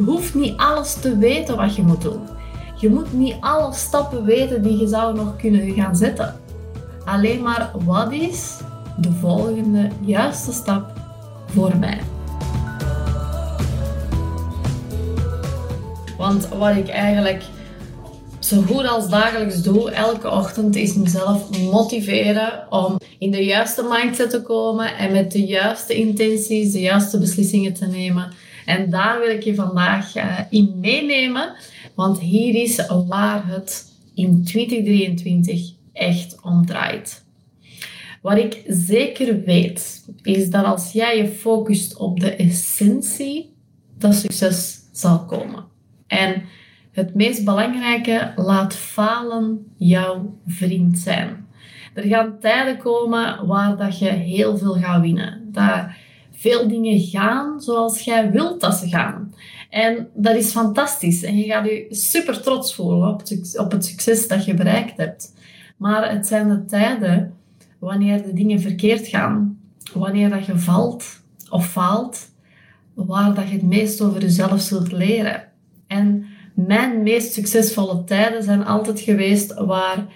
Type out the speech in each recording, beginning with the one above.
Je hoeft niet alles te weten wat je moet doen. Je moet niet alle stappen weten die je zou nog kunnen gaan zetten. Alleen maar wat is de volgende juiste stap voor mij? Want wat ik eigenlijk zo goed als dagelijks doe, elke ochtend, is mezelf motiveren om in de juiste mindset te komen en met de juiste intenties de juiste beslissingen te nemen. En daar wil ik je vandaag uh, in meenemen, want hier is waar het in 2023 echt om draait. Wat ik zeker weet, is dat als jij je focust op de essentie, dat succes zal komen. En het meest belangrijke, laat falen jouw vriend zijn. Er gaan tijden komen waar dat je heel veel gaat winnen. Veel dingen gaan zoals jij wilt dat ze gaan. En dat is fantastisch. En je gaat je super trots voelen op het, op het succes dat je bereikt hebt. Maar het zijn de tijden wanneer de dingen verkeerd gaan, wanneer dat je valt of faalt, waar dat je het meest over jezelf zult leren. En mijn meest succesvolle tijden zijn altijd geweest waar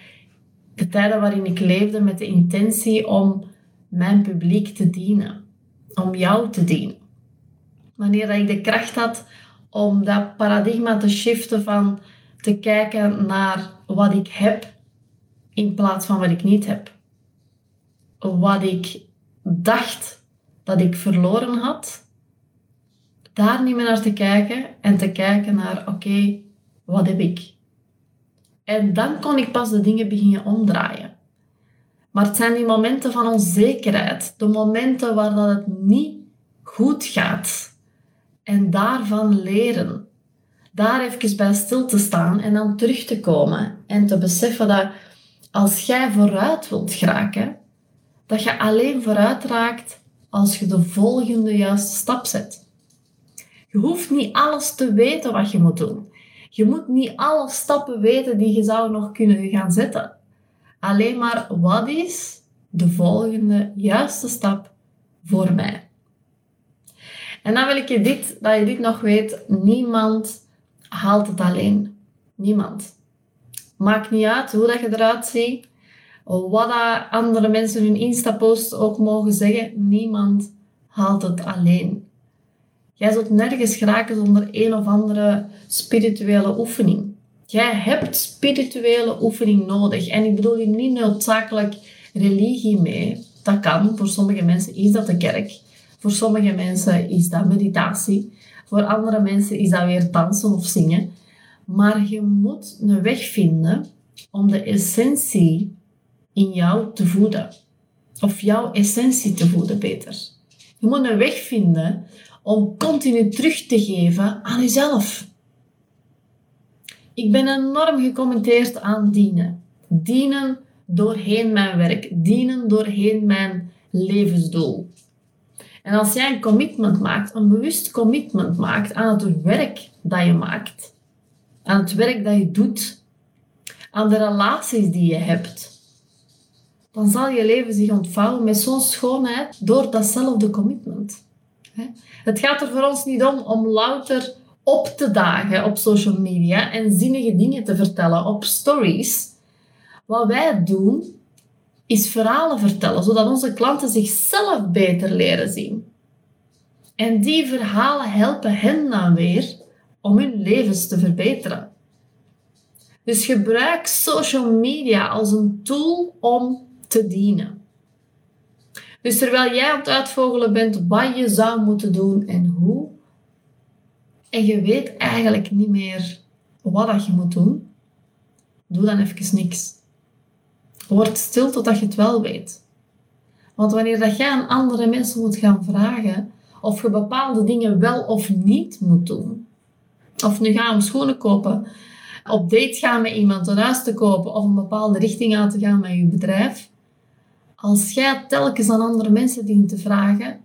de tijden waarin ik leefde met de intentie om mijn publiek te dienen, om jou te dienen. Wanneer ik de kracht had om dat paradigma te shiften van te kijken naar wat ik heb in plaats van wat ik niet heb. Wat ik dacht dat ik verloren had, daar niet meer naar te kijken en te kijken naar, oké, wat heb ik? En dan kon ik pas de dingen beginnen omdraaien. Maar het zijn die momenten van onzekerheid, de momenten waar dat het niet goed gaat. En daarvan leren. Daar even bij stil te staan en dan terug te komen en te beseffen dat als jij vooruit wilt geraken, dat je alleen vooruit raakt als je de volgende juiste stap zet. Je hoeft niet alles te weten wat je moet doen. Je moet niet alle stappen weten die je zou nog kunnen gaan zetten. Alleen maar wat is de volgende juiste stap voor mij? En dan wil ik je dit, dat je dit nog weet. Niemand haalt het alleen. Niemand. Maakt niet uit hoe dat je eruit ziet. Wat andere mensen hun Insta-post ook mogen zeggen. Niemand haalt het alleen. Jij zult nergens geraken zonder een of andere spirituele oefening. Jij hebt spirituele oefening nodig. En ik bedoel hier niet noodzakelijk religie mee. Dat kan. Voor sommige mensen is dat de kerk. Voor sommige mensen is dat meditatie. Voor andere mensen is dat weer dansen of zingen. Maar je moet een weg vinden om de essentie in jou te voeden. Of jouw essentie te voeden, beter. Je moet een weg vinden om continu terug te geven aan jezelf. Ik ben enorm gecommenteerd aan dienen. Dienen doorheen mijn werk. Dienen doorheen mijn levensdoel. En als jij een commitment maakt, een bewust commitment maakt aan het werk dat je maakt, aan het werk dat je doet, aan de relaties die je hebt, dan zal je leven zich ontvouwen met zo'n schoonheid door datzelfde commitment. Het gaat er voor ons niet om om louter op te dagen op social media en zinnige dingen te vertellen op stories. Wat wij doen, is verhalen vertellen, zodat onze klanten zichzelf beter leren zien. En die verhalen helpen hen dan weer om hun levens te verbeteren. Dus gebruik social media als een tool om te dienen. Dus terwijl jij aan het uitvogelen bent wat je zou moeten doen en hoe, en je weet eigenlijk niet meer wat dat je moet doen, doe dan even niks. Word stil totdat je het wel weet. Want wanneer dat jij aan andere mensen moet gaan vragen of je bepaalde dingen wel of niet moet doen, of nu gaan om schoenen kopen, op date gaan met iemand, een huis te kopen of een bepaalde richting aan te gaan met je bedrijf, als jij telkens aan andere mensen dient te vragen,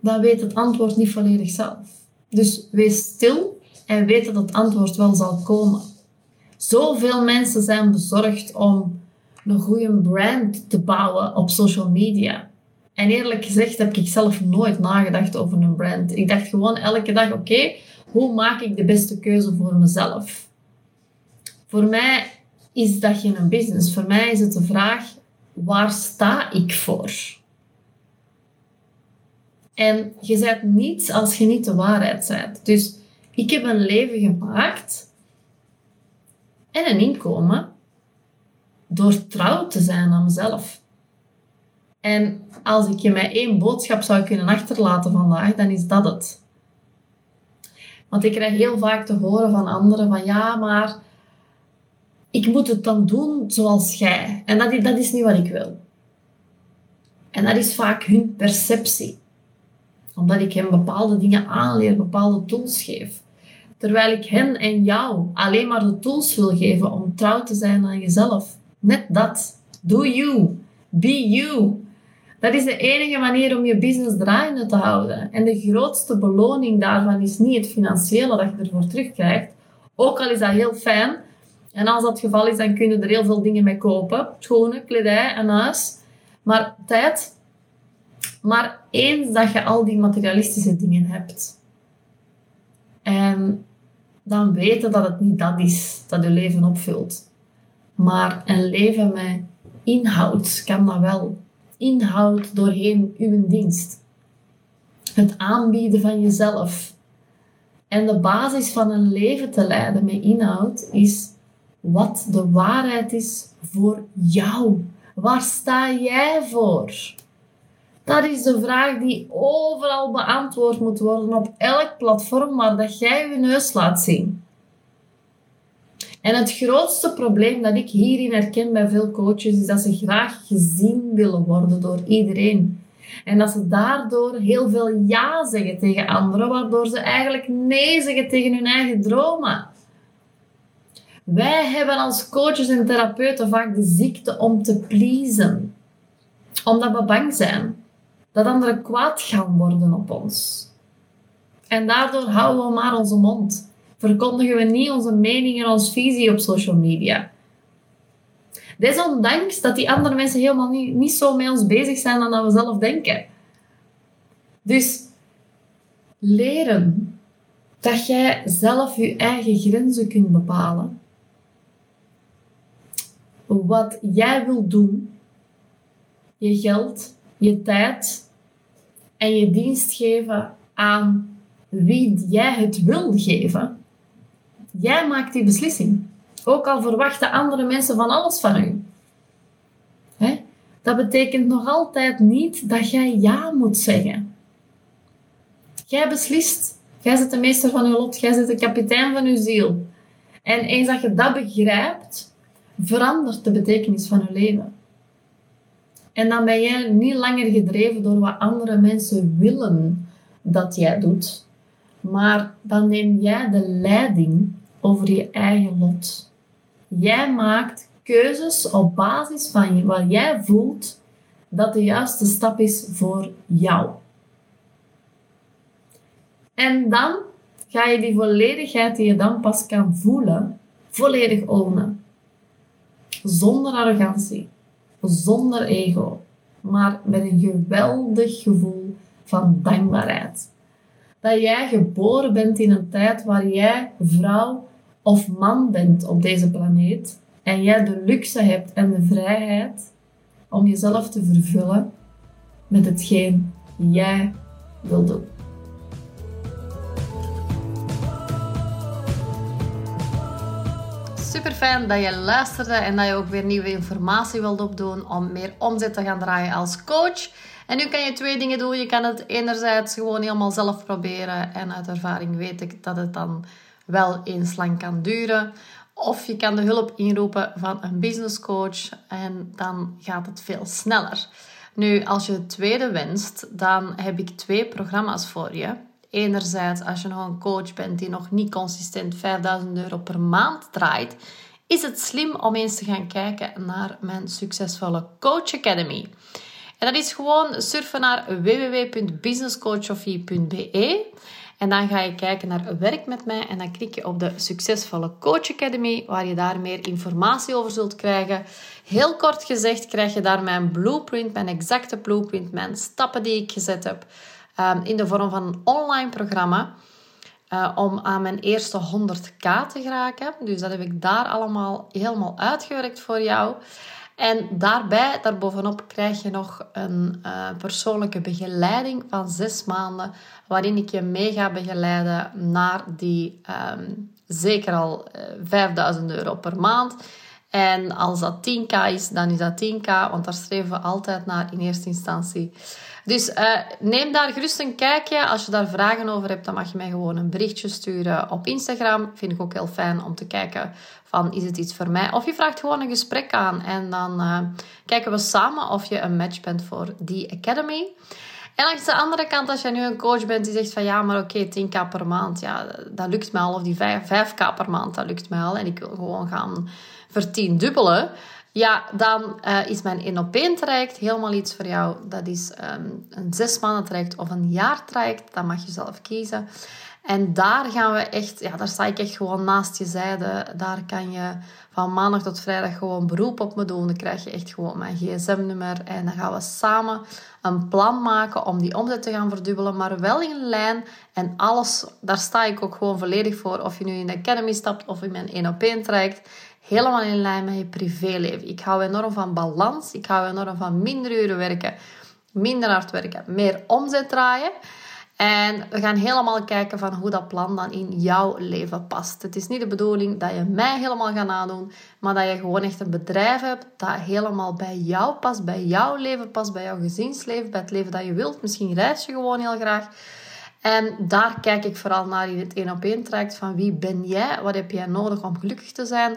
dan weet het antwoord niet volledig zelf. Dus wees stil en weet dat het antwoord wel zal komen. Zoveel mensen zijn bezorgd om een goede brand te bouwen op social media. En eerlijk gezegd heb ik zelf nooit nagedacht over een brand. Ik dacht gewoon elke dag, oké, hoe maak ik de beste keuze voor mezelf? Voor mij is dat geen business. Voor mij is het de vraag, waar sta ik voor? En je bent niets als je niet de waarheid bent. Dus ik heb een leven gemaakt en een inkomen door trouw te zijn aan mezelf. En als ik je met één boodschap zou kunnen achterlaten vandaag, dan is dat het. Want ik krijg heel vaak te horen van anderen van ja, maar ik moet het dan doen zoals jij. En dat, dat is niet wat ik wil. En dat is vaak hun perceptie. Omdat ik hen bepaalde dingen aanleer, bepaalde tools geef. Terwijl ik hen en jou alleen maar de tools wil geven om trouw te zijn aan jezelf. Net dat. Do you. Be you. Dat is de enige manier om je business draaiende te houden. En de grootste beloning daarvan is niet het financiële dat je ervoor terugkrijgt. Ook al is dat heel fijn. En als dat het geval is, dan kun je er heel veel dingen mee kopen. Schoenen, kledij en huis. Maar tijd. Maar eens dat je al die materialistische dingen hebt. En dan weten dat het niet dat is dat je leven opvult. Maar een leven met inhoud kan dat wel inhoud doorheen uw dienst. Het aanbieden van jezelf. En de basis van een leven te leiden met inhoud is wat de waarheid is voor jou. Waar sta jij voor? Dat is de vraag die overal beantwoord moet worden op elk platform waar dat jij je neus laat zien. En het grootste probleem dat ik hierin herken bij veel coaches is dat ze graag gezien willen worden door iedereen. En dat ze daardoor heel veel ja zeggen tegen anderen, waardoor ze eigenlijk nee zeggen tegen hun eigen dromen. Wij hebben als coaches en therapeuten vaak de ziekte om te pleasen. Omdat we bang zijn dat anderen kwaad gaan worden op ons. En daardoor houden we maar onze mond verkondigen we niet onze mening en onze visie op social media. Desondanks dat die andere mensen helemaal niet, niet zo met ons bezig zijn dan dat we zelf denken. Dus leren dat jij zelf je eigen grenzen kunt bepalen. Wat jij wilt doen, je geld, je tijd en je dienst geven aan wie jij het wil geven Jij maakt die beslissing. Ook al verwachten andere mensen van alles van u. Hè? Dat betekent nog altijd niet dat jij ja moet zeggen. Jij beslist. Jij zit de meester van je lot. Jij zit de kapitein van je ziel. En eens dat je dat begrijpt, verandert de betekenis van je leven. En dan ben jij niet langer gedreven door wat andere mensen willen dat jij doet. Maar dan neem jij de leiding over je eigen lot. Jij maakt keuzes op basis van wat jij voelt dat de juiste stap is voor jou. En dan ga je die volledigheid die je dan pas kan voelen, volledig ownen. Zonder arrogantie, zonder ego, maar met een geweldig gevoel van dankbaarheid. Dat jij geboren bent in een tijd waar jij vrouw of man bent op deze planeet en jij de luxe hebt en de vrijheid om jezelf te vervullen met hetgeen jij wil doen. Super fijn dat je luisterde en dat je ook weer nieuwe informatie wilt opdoen om meer omzet te gaan draaien als coach. En nu kan je twee dingen doen. Je kan het enerzijds gewoon helemaal zelf proberen en uit ervaring weet ik dat het dan wel eens lang kan duren. Of je kan de hulp inroepen van een business coach en dan gaat het veel sneller. Nu, als je het tweede wenst, dan heb ik twee programma's voor je. Enerzijds, als je nog een coach bent die nog niet consistent 5000 euro per maand draait, is het slim om eens te gaan kijken naar mijn succesvolle Coach Academy. En dat is gewoon surfen naar www.businesscoachofie.be En dan ga je kijken naar werk met mij en dan klik je op de Succesvolle Coach Academy, waar je daar meer informatie over zult krijgen. Heel kort gezegd krijg je daar mijn blueprint, mijn exacte blueprint, mijn stappen die ik gezet heb, ehm, in de vorm van een online programma. Uh, om aan mijn eerste 100k te geraken. Dus dat heb ik daar allemaal helemaal uitgewerkt voor jou. En daarbij, daarbovenop, krijg je nog een uh, persoonlijke begeleiding van zes maanden, waarin ik je mee ga begeleiden naar die um, zeker al uh, eh, 5000 euro per maand. En als dat 10k is, dan is dat 10k, want daar streven we altijd naar in eerste instantie. Dus uh, neem daar gerust een kijkje. Als je daar vragen over hebt, dan mag je mij gewoon een berichtje sturen op Instagram. Vind ik ook heel fijn om te kijken van is het iets voor mij? Of je vraagt gewoon een gesprek aan en dan uh, kijken we samen of je een match bent voor die academy. En langs de andere kant, als jij nu een coach bent die zegt van ja, maar oké, okay, 10k per maand, ja, dat lukt mij al. Of die 5, 5k per maand, dat lukt mij al. En ik wil gewoon gaan vertiendubbelen. Ja, dan uh, is mijn 1 op 1 traject helemaal iets voor jou. Dat is um, een zes maanden traject of een jaar traject. Dat mag je zelf kiezen. En daar gaan we echt, ja, daar sta ik echt gewoon naast je zijde. Daar kan je van maandag tot vrijdag gewoon beroep op me doen. Dan krijg je echt gewoon mijn gsm-nummer. En dan gaan we samen een plan maken om die omzet te gaan verdubbelen. Maar wel in lijn. En alles, daar sta ik ook gewoon volledig voor. Of je nu in de Academy stapt of in mijn 1 op 1 traject helemaal in lijn met je privéleven. Ik hou enorm van balans. Ik hou enorm van minder uren werken, minder hard werken, meer omzet draaien. En we gaan helemaal kijken van hoe dat plan dan in jouw leven past. Het is niet de bedoeling dat je mij helemaal gaat nadoen, maar dat je gewoon echt een bedrijf hebt dat helemaal bij jou past, bij jouw leven past, bij jouw gezinsleven, bij het leven dat je wilt. Misschien reis je gewoon heel graag. En daar kijk ik vooral naar in het één op één traject van wie ben jij, wat heb jij nodig om gelukkig te zijn